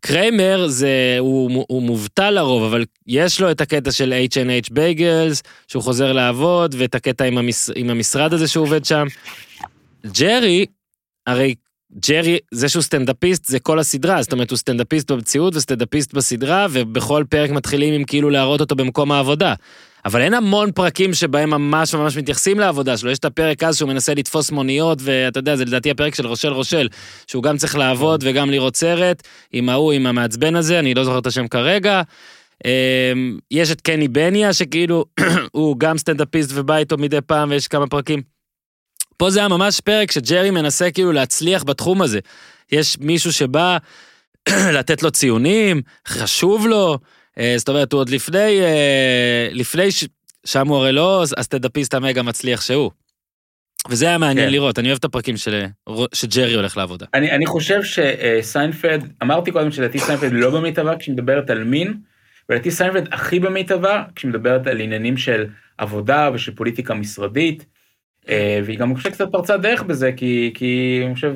קריימר זה, הוא, הוא מובטל לרוב, אבל יש לו את הקטע של H&H Bagels, שהוא חוזר לעבוד, ואת הקטע עם, המש, עם המשרד הזה שהוא עובד שם. ג'רי, הרי ג'רי, זה שהוא סטנדאפיסט זה כל הסדרה, זאת אומרת הוא סטנדאפיסט במציאות וסטנדאפיסט בסדרה, ובכל פרק מתחילים עם כאילו להראות אותו במקום העבודה. אבל אין המון פרקים שבהם ממש ממש מתייחסים לעבודה שלו, יש את הפרק אז שהוא מנסה לתפוס מוניות, ואתה יודע, זה לדעתי הפרק של רושל רושל, שהוא גם צריך לעבוד וגם לראות סרט, עם ההוא, עם המעצבן הזה, אני לא זוכר את השם כרגע. אמ, יש את קני בניה, שכאילו, <clears throat> הוא גם סטנדאפיסט ובא איתו מדי פעם, ויש כמה פרקים. פה זה היה ממש פרק שג'רי מנסה כאילו להצליח בתחום הזה. יש מישהו שבא <clears throat> לתת לו ציונים, חשוב לו, זאת אומרת, הוא עוד לפני, אה, לפני, שם הוא הרי לא הסטנדאפיסט המגה מצליח שהוא. וזה היה מעניין כן. לראות, אני אוהב את הפרקים של, שג'רי הולך לעבודה. אני, אני חושב שסיינפלד, אמרתי קודם שלדעתי סיינפלד לא במיטבה כשהיא מדברת על מין, ולדעתי סיינפלד הכי במיטבה כשהיא מדברת על עניינים של עבודה ושל פוליטיקה משרדית, אה, והיא גם חושבת קצת פרצה דרך בזה, כי, כי אני חושב,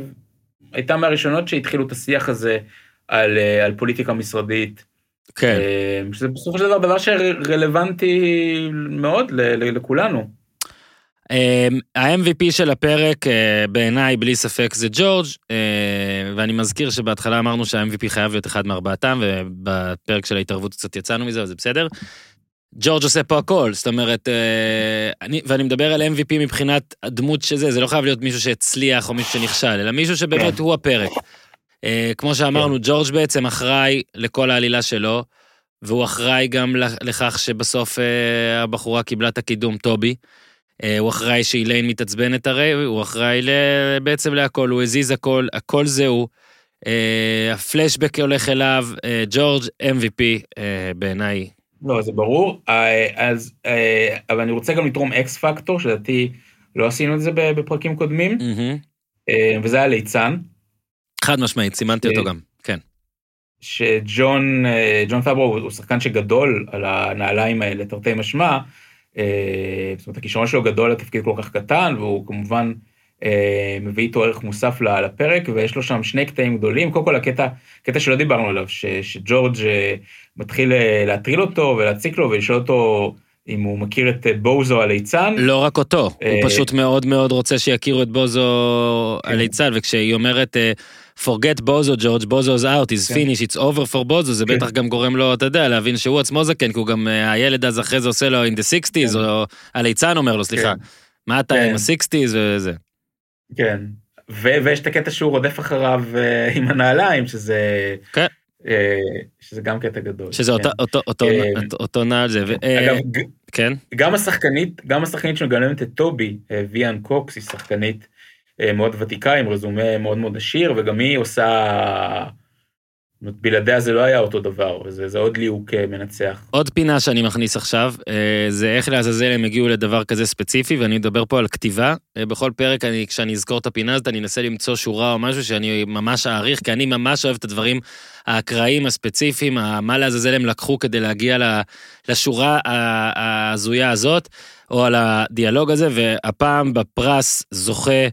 הייתה מהראשונות שהתחילו את השיח הזה על, על פוליטיקה משרדית. כן. אה, שזה בסופו של דבר דבר שרלוונטי מאוד לכולנו. אה, ה-MVP של הפרק בעיניי בלי ספק זה ג'ורג' ואני מזכיר שבהתחלה אמרנו שה-MVP חייב להיות אחד מארבעתם ובפרק של ההתערבות קצת יצאנו מזה וזה בסדר. ג'ורג' עושה פה הכל זאת אומרת אני ואני מדבר על MVP מבחינת הדמות שזה זה לא חייב להיות מישהו שהצליח או מישהו שנכשל אלא מישהו שבאמת כן. הוא הפרק. אה, כמו שאמרנו, כן. ג'ורג' בעצם אחראי לכל העלילה שלו, והוא אחראי גם לכך שבסוף אה, הבחורה קיבלה את הקידום טובי. אה, הוא אחראי שאיליין מתעצבנת הרי, הוא אחראי בעצם להכל, הוא הזיז הכל, הכל זהו. הפלשבק הולך אליו, ג'ורג' MVP בעיניי. לא, זה ברור, אז, אבל אני רוצה גם לתרום אקס פקטור, שלדעתי לא עשינו את זה בפרקים קודמים, mm-hmm. וזה היה ליצן. חד משמעית, סימנתי אותו גם, כן. שג'ון, אה, ג'ון פאברו הוא שחקן שגדול על הנעליים האלה, תרתי משמע, אה, זאת אומרת, הכישרון שלו גדול לתפקיד כל כך קטן, והוא כמובן אה, מביא איתו ערך מוסף לפרק, ויש לו שם שני קטעים גדולים. קודם כל הקטע, קטע שלא דיברנו עליו, ש, שג'ורג' מתחיל להטריל אותו ולהציק לו ולשאול אותו אם הוא מכיר את בוזו הליצן. לא רק אותו, הוא פשוט מאוד מאוד רוצה שיכירו את בוזו כן. הליצן, וכשהיא אומרת... forget בוזו ג'ורג' בוזו's out, is כן. finish, it's over for בוזו, זה כן. בטח גם גורם לו, אתה יודע, להבין שהוא עצמו זקן, כי הוא גם, הילד אז אחרי זה עושה לו in the 60's, או הליצן אומר לו, סליחה, מה אתה עם ה-60's וזה. כן, ויש את הקטע שהוא רודף אחריו עם הנעליים, שזה... כן. שזה גם קטע גדול. שזה כן. אותו, אותו, אותו, אותו נעל זה. אגב, כן. גם השחקנית, גם השחקנית שמגלמת את טובי, ויאן קוקס, היא שחקנית מאוד ותיקה, עם רזומה מאוד מאוד עשיר, וגם היא עושה... בלעדיה זה לא היה אותו דבר, וזה זה עוד ליהוק מנצח. עוד פינה שאני מכניס עכשיו, זה איך לעזאזל הם הגיעו לדבר כזה ספציפי, ואני מדבר פה על כתיבה. בכל פרק, אני, כשאני אזכור את הפינה הזאת, אני אנסה למצוא שורה או משהו שאני ממש אעריך, כי אני ממש אוהב את הדברים האקראיים הספציפיים, מה לעזאזל הם לקחו כדי להגיע לשורה ההזויה הזאת, או על הדיאלוג הזה, והפעם בפרס זוכה אה,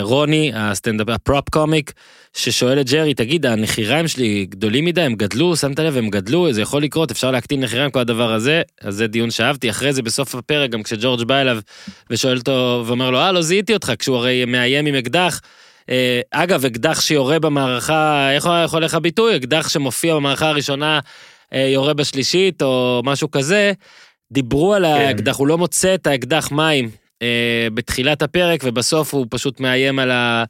רוני, הסטנדאפ, ה prop comic, ששואל את ג'רי, תגיד, הנחיריים שלי גדולים מדי, הם גדלו, שמת לב, הם גדלו, זה יכול לקרות, אפשר להקטין נחיריים, כל הדבר הזה, אז זה דיון שאהבתי. אחרי זה, בסוף הפרק, גם כשג'ורג' בא אליו ושואל אותו, ואומר לו, אה, לא זיהיתי אותך, כשהוא הרי מאיים עם אקדח. אה, אגב, אקדח שיורה במערכה, איך הולך הביטוי? אקדח שמופיע במערכה הראשונה, אה, יורה בשלישית, או משהו כזה. דיברו על כן. האקדח, הוא לא מוצא את האקדח מים אה, בתחילת הפרק, ובסוף הוא פשוט מאיים על, ה,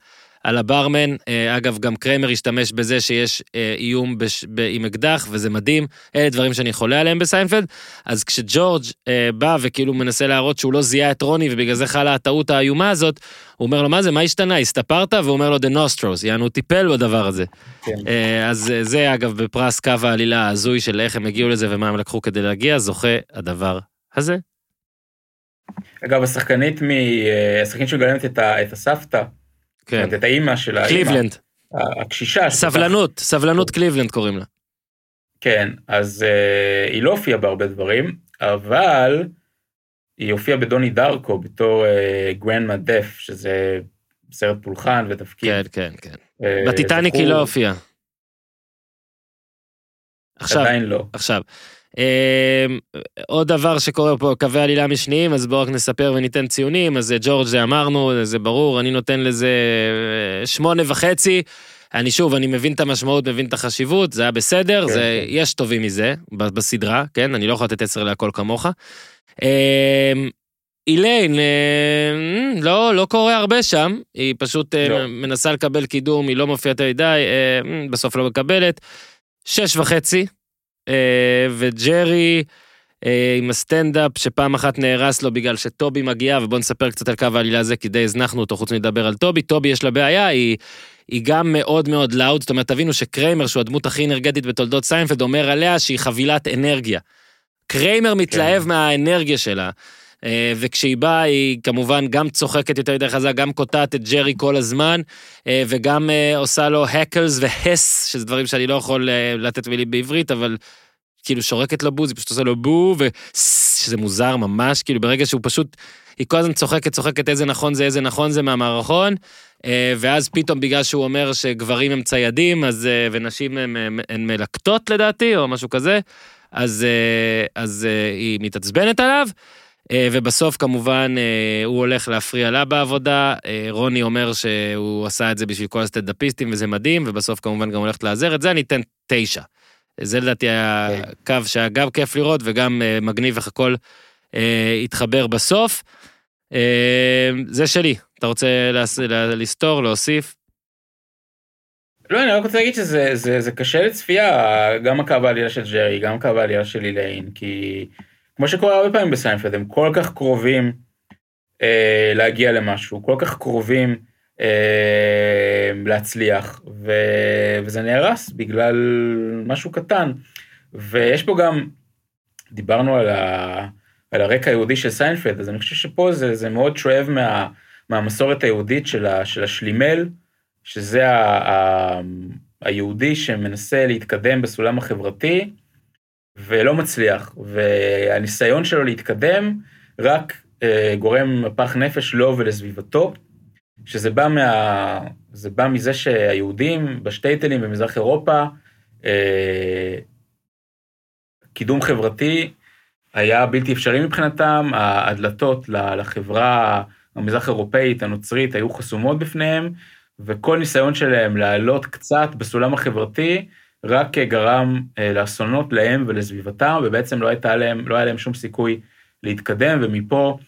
על הברמן. אה, אגב, גם קריימר השתמש בזה שיש אה, איום בש, ב, עם אקדח, וזה מדהים. אלה דברים שאני חולה עליהם בסיינפלד. אז כשג'ורג' אה, בא וכאילו מנסה להראות שהוא לא זיהה את רוני, ובגלל זה חלה הטעות האיומה הזאת, הוא אומר לו, מה זה, מה השתנה? הסתפרת? והוא אומר לו, The Nostros, יענו, הוא טיפל בדבר הזה. כן. אה, אז זה, אגב, בפרס קו העלילה ההזוי של איך הם הגיעו לזה ומה הם לקחו כדי להגיע, זוכה הדבר הזה. אגב, השחקנית מ... אה, השחקנית שמגלמת את, ה... את הסבתא, כן. את האימא של האימא. קליבלנד. הקשישה. סבלנות, סבלנות קליבלנד קוראים לה. כן, אז uh, היא לא הופיעה בהרבה דברים, אבל היא הופיעה בדוני דרקו בתור גרנדמה uh, דף, שזה סרט פולחן ותפקיד. כן, כן, כן. Uh, בטיטניק היא לא הופיעה. עכשיו, עדיין לא. עכשיו, עוד דבר שקורה פה, קווי עלילה משניים, אז בואו רק נספר וניתן ציונים, אז ג'ורג' זה אמרנו, זה ברור, אני נותן לזה אה, שמונה וחצי. אני שוב, אני מבין את המשמעות, מבין את החשיבות, זה היה בסדר, כן, זה, כן. יש טובים מזה בסדרה, כן? אני לא יכול לתת עשר להכל כמוך. אמ, איליין, אה, לא, לא קורה הרבה שם, היא פשוט אה, לא. מנסה לקבל קידום, היא לא מופיעה יותר מדי, בסוף לא מקבלת. שש וחצי, אה, וג'רי אה, עם הסטנדאפ שפעם אחת נהרס לו בגלל שטובי מגיע, ובוא נספר קצת על קו העלילה הזה, כי די הזנחנו אותו חוץ מלדבר על טובי. טובי יש לה בעיה, היא... היא גם מאוד מאוד loud, זאת אומרת, תבינו שקריימר, שהוא הדמות הכי אנרגטית בתולדות סיינפלד, אומר עליה שהיא חבילת אנרגיה. קריימר מתלהב כן. מהאנרגיה שלה. אה, וכשהיא באה היא כמובן גם צוחקת יותר מדי חזק, גם קוטעת את ג'רי כל הזמן, אה, וגם אה, עושה לו heckles והיס, שזה דברים שאני לא יכול לתת מילים בעברית, אבל כאילו שורקת לו בוז, היא פשוט עושה לו בו, ושזה מוזר ממש, כאילו ברגע שהוא פשוט, היא כל הזמן צוחקת, צוחקת איזה נכון זה, איזה נכון זה מהמערכון, ואז פתאום בגלל שהוא אומר שגברים הם ציידים, אז, ונשים הן מלקטות לדעתי, או משהו כזה, אז, אז היא מתעצבנת עליו. אה, ובסוף כמובן אה, הוא הולך להפריע לה בעבודה, אה, רוני אומר שהוא עשה את זה בשביל כל הסטנדאפיסטים וזה מדהים, ובסוף כמובן גם הולכת לעזר את זה, אני אתן תשע. זה לדעתי היה כן. קו שהיה גם כיף לראות וגם מגניב איך הכל התחבר בסוף. זה שלי, אתה רוצה לסתור, להוסיף? לא, אני רק רוצה להגיד שזה זה, זה קשה לצפייה, גם הקו העלייה של ג'רי, גם הקו העלייה של איליין, כי כמו שקורה הרבה פעמים בסיינפלד, הם כל כך קרובים אה, להגיע למשהו, כל כך קרובים אה, להצליח, ו, וזה נהרס בגלל משהו קטן. ויש פה גם, דיברנו על, ה, על הרקע היהודי של סיינפלד, אז אני חושב שפה זה, זה מאוד שואב מה, מהמסורת היהודית של, ה, של השלימזל, שזה ה, ה, היהודי שמנסה להתקדם בסולם החברתי, ולא מצליח, והניסיון שלו להתקדם רק אה, גורם פח נפש לו ולסביבתו, שזה בא, מה, זה בא מזה שהיהודים בשטייטלים במזרח אירופה, אה, קידום חברתי היה בלתי אפשרי מבחינתם, הדלתות לחברה המזרח אירופאית, הנוצרית, היו חסומות בפניהם, וכל ניסיון שלהם לעלות קצת בסולם החברתי, רק גרם אה, לאסונות להם ולסביבתם, ובעצם לא, להם, לא היה להם שום סיכוי להתקדם, ומפה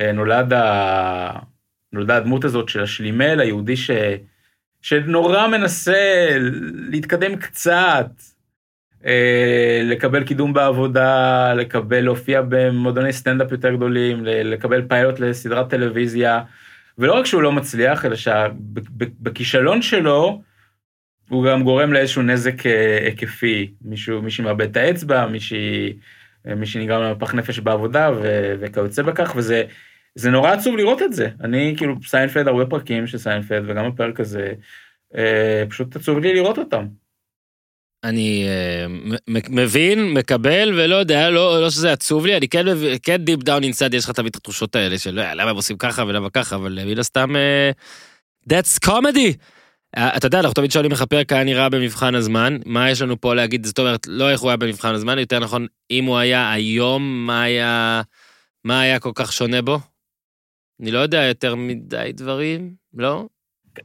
אה, נולד ה... נולדה הדמות הזאת של השלימל היהודי ש... שנורא מנסה להתקדם קצת, אה, לקבל קידום בעבודה, לקבל, להופיע במועדוני סטנדאפ יותר גדולים, לקבל פיילוט לסדרת טלוויזיה, ולא רק שהוא לא מצליח, אלא שבכישלון שלו, הוא גם גורם לאיזשהו נזק אה, היקפי, מישהו, מישהי מאבד את האצבע, מישהי, אה, מישהי נגרם לה נפש בעבודה ו, וכיוצא בכך, וזה זה נורא עצוב לראות את זה. אני כאילו, סיינפלד, הרבה פרקים של סיינפלד, וגם הפרק הזה, אה, פשוט עצוב לי לראות אותם. אני מבין, מקבל, ולא יודע, לא, לא שזה עצוב לי, אני כן, כן deep down inside, יש לך תמיד את התחושות האלה של למה הם עושים ככה ולמה ככה, אבל מן הסתם, אה, that's comedy. אה, אתה יודע, אנחנו תמיד שואלים איך הפרק היה נראה במבחן הזמן, מה יש לנו פה להגיד, זאת אומרת, לא איך הוא היה במבחן הזמן, יותר נכון, אם הוא היה היום, מה היה, מה היה כל כך שונה בו? אני לא יודע יותר מדי דברים, לא?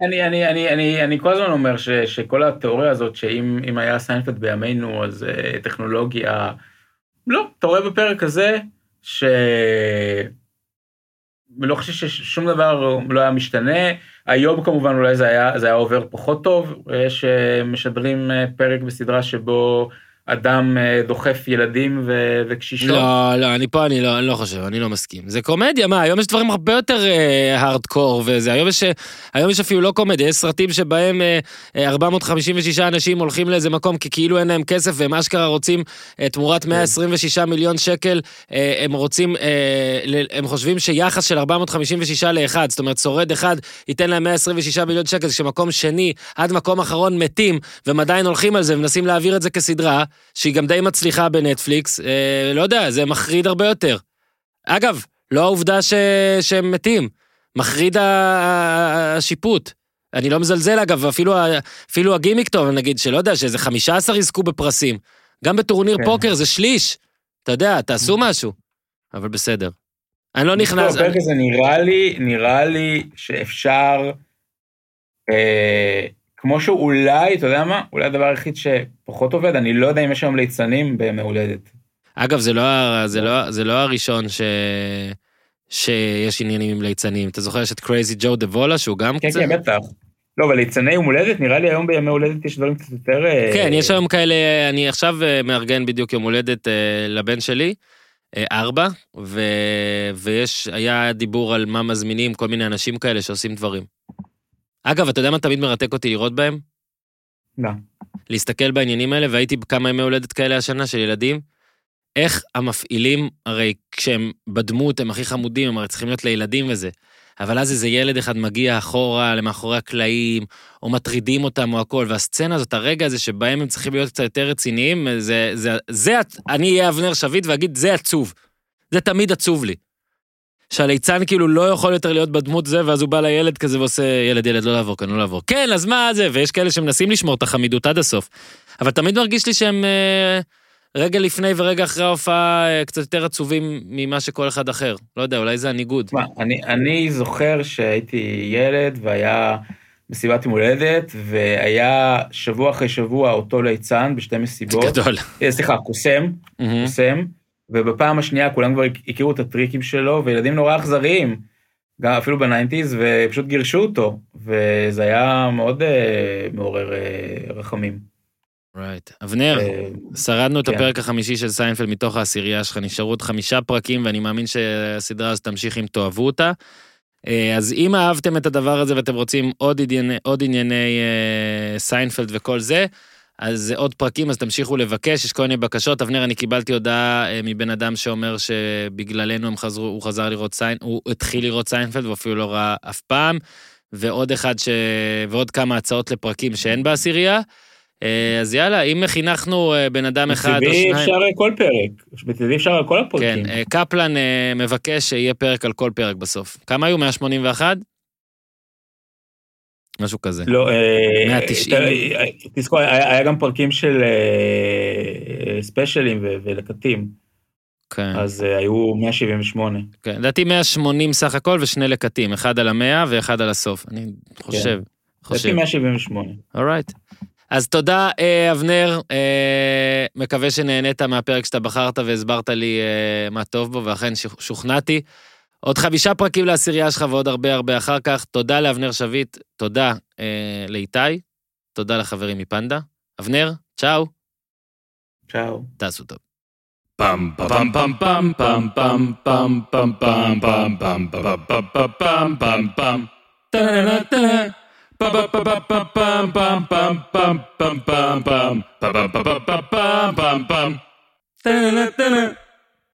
אני, אני, אני, אני, אני כל הזמן אומר ש, שכל התיאוריה הזאת, שאם היה סיינפלד בימינו, אז אה, טכנולוגיה... לא, אתה רואה בפרק הזה, ש... לא חושב ששום דבר לא היה משתנה. היום כמובן אולי זה היה, זה היה עובר פחות טוב. אה, משדרים אה, פרק בסדרה שבו אדם אה, דוחף ילדים ו- וקשישות. לא, לא, אני פה, אני לא, אני לא חושב, אני לא מסכים. זה קומדיה, מה, היום יש דברים הרבה יותר הארדקור uh, וזה, היום יש, היום יש אפילו לא קומדיה, יש סרטים שבהם uh, 456 אנשים הולכים לאיזה מקום כי כאילו אין להם כסף והם אשכרה רוצים uh, תמורת 126 כן. מיליון שקל, uh, הם רוצים, uh, הם חושבים שיחס של 456 לאחד, זאת אומרת שורד אחד ייתן להם 126 מיליון שקל, שמקום שני עד מקום אחרון מתים, והם עדיין הולכים על זה ומנסים להעביר את זה כסדרה. שהיא גם די מצליחה בנטפליקס, אה, לא יודע, זה מחריד הרבה יותר. אגב, לא העובדה ש... שהם מתים, מחריד השיפוט. אני לא מזלזל אגב, אפילו, אפילו הגימיק טוב, נגיד, שלא יודע, שאיזה 15 יזכו בפרסים. גם בטורניר כן. פוקר זה שליש. אתה יודע, תעשו mm. משהו. אבל בסדר. אני לא נכנס... הפרק הזה נראה לי, נראה לי שאפשר... אה, כמו שאולי, אתה יודע מה, אולי הדבר היחיד שפחות עובד, אני לא יודע אם יש היום ליצנים בימי הולדת. אגב, זה לא, זה לא, זה לא הראשון ש... שיש עניינים עם ליצנים. אתה זוכר, יש את קרייזי ג'ו דוולה, שהוא גם כן, קצת... כן, כן, בטח. לא, אבל ליצני יום הולדת, נראה לי היום בימי הולדת יש דברים קצת יותר... אה, כן, יש היום כאלה, אני עכשיו אה, מארגן בדיוק יום הולדת אה, לבן שלי, ארבע, ו... ויש, היה דיבור על מה מזמינים, כל מיני אנשים כאלה שעושים דברים. אגב, אתה יודע מה תמיד מרתק אותי לראות בהם? לא. להסתכל בעניינים האלה, והייתי בכמה ימי הולדת כאלה השנה של ילדים, איך המפעילים, הרי כשהם בדמות הם הכי חמודים, הם הרי צריכים להיות לילדים וזה. אבל אז איזה ילד אחד מגיע אחורה, למאחורי הקלעים, או מטרידים אותם או הכל, והסצנה הזאת, הרגע הזה שבהם הם צריכים להיות קצת יותר רציניים, זה, זה, זה, אני אהיה אבנר שביט ואגיד, זה עצוב. זה תמיד עצוב לי. שהליצן כאילו לא יכול יותר להיות בדמות זה, ואז הוא בא לילד כזה ועושה, ילד, ילד, לא לעבור כאן, לא לעבור. כן, אז מה זה? ויש כאלה שמנסים לשמור את החמידות עד הסוף. אבל תמיד מרגיש לי שהם אה, רגע לפני ורגע אחרי ההופעה אה, קצת יותר עצובים ממה שכל אחד אחר. לא יודע, אולי זה הניגוד. מה, אני, אני זוכר שהייתי ילד והיה מסיבת יום הולדת, והיה שבוע אחרי שבוע אותו ליצן בשתי מסיבות. גדול. אה, סליחה, קוסם. קוסם. ובפעם השנייה כולם כבר הכירו את הטריקים שלו, וילדים נורא אכזריים, גם אפילו בניינטיז, ופשוט גירשו אותו, וזה היה מאוד אה, מעורר אה, רחמים. Right. Right. אבנר, אה, שרדנו את כן. הפרק החמישי של סיינפלד מתוך העשירייה שלך, נשארו עוד חמישה פרקים, ואני מאמין שהסדרה הזאת תמשיך אם תאהבו אותה. אז אם אהבתם את הדבר הזה ואתם רוצים עוד ענייני, עוד ענייני אה, סיינפלד וכל זה, אז עוד פרקים, אז תמשיכו לבקש, יש כל מיני בקשות. אבנר, אני קיבלתי הודעה אה, מבן אדם שאומר שבגללנו הם חזרו, הוא חזר לראות סיין, הוא התחיל לראות סיינפלד, והוא אפילו לא ראה אף פעם. ועוד אחד ש... ועוד כמה הצעות לפרקים שאין בעשירייה. אה, אז יאללה, אם חינכנו אה, בן אדם אחד או שניים... אפשר כל פרק, מצידי אפשר על כל הפרקים. כן, קפלן מבקש שיהיה פרק על כל פרק בסוף. כמה היו? 181? משהו כזה. לא, 190. אה, אה, תזכור, היה גם פרקים של אה, ספיישלים ולקטים. כן, אז אה, היו 178. כן, לדעתי 180 סך הכל ושני לקטים, אחד על המאה ואחד על הסוף, אני חושב, חושב. לפי 178. אורייט. אז תודה, אה, אבנר, אה, מקווה שנהנית מהפרק שאתה בחרת והסברת לי אה, מה טוב בו, ואכן שוכ- שוכנעתי. עוד חמישה פרקים לעשירייה שלך ועוד הרבה הרבה אחר כך. תודה לאבנר שביט, תודה אה, לאיתי, תודה לחברים מפנדה. אבנר, צ'או, צ'או. תעשו טוב. Pam pam pam pam pam pam pam pam pam pam pam pam pam pam pam pam Ta-da-da-da. Pam pam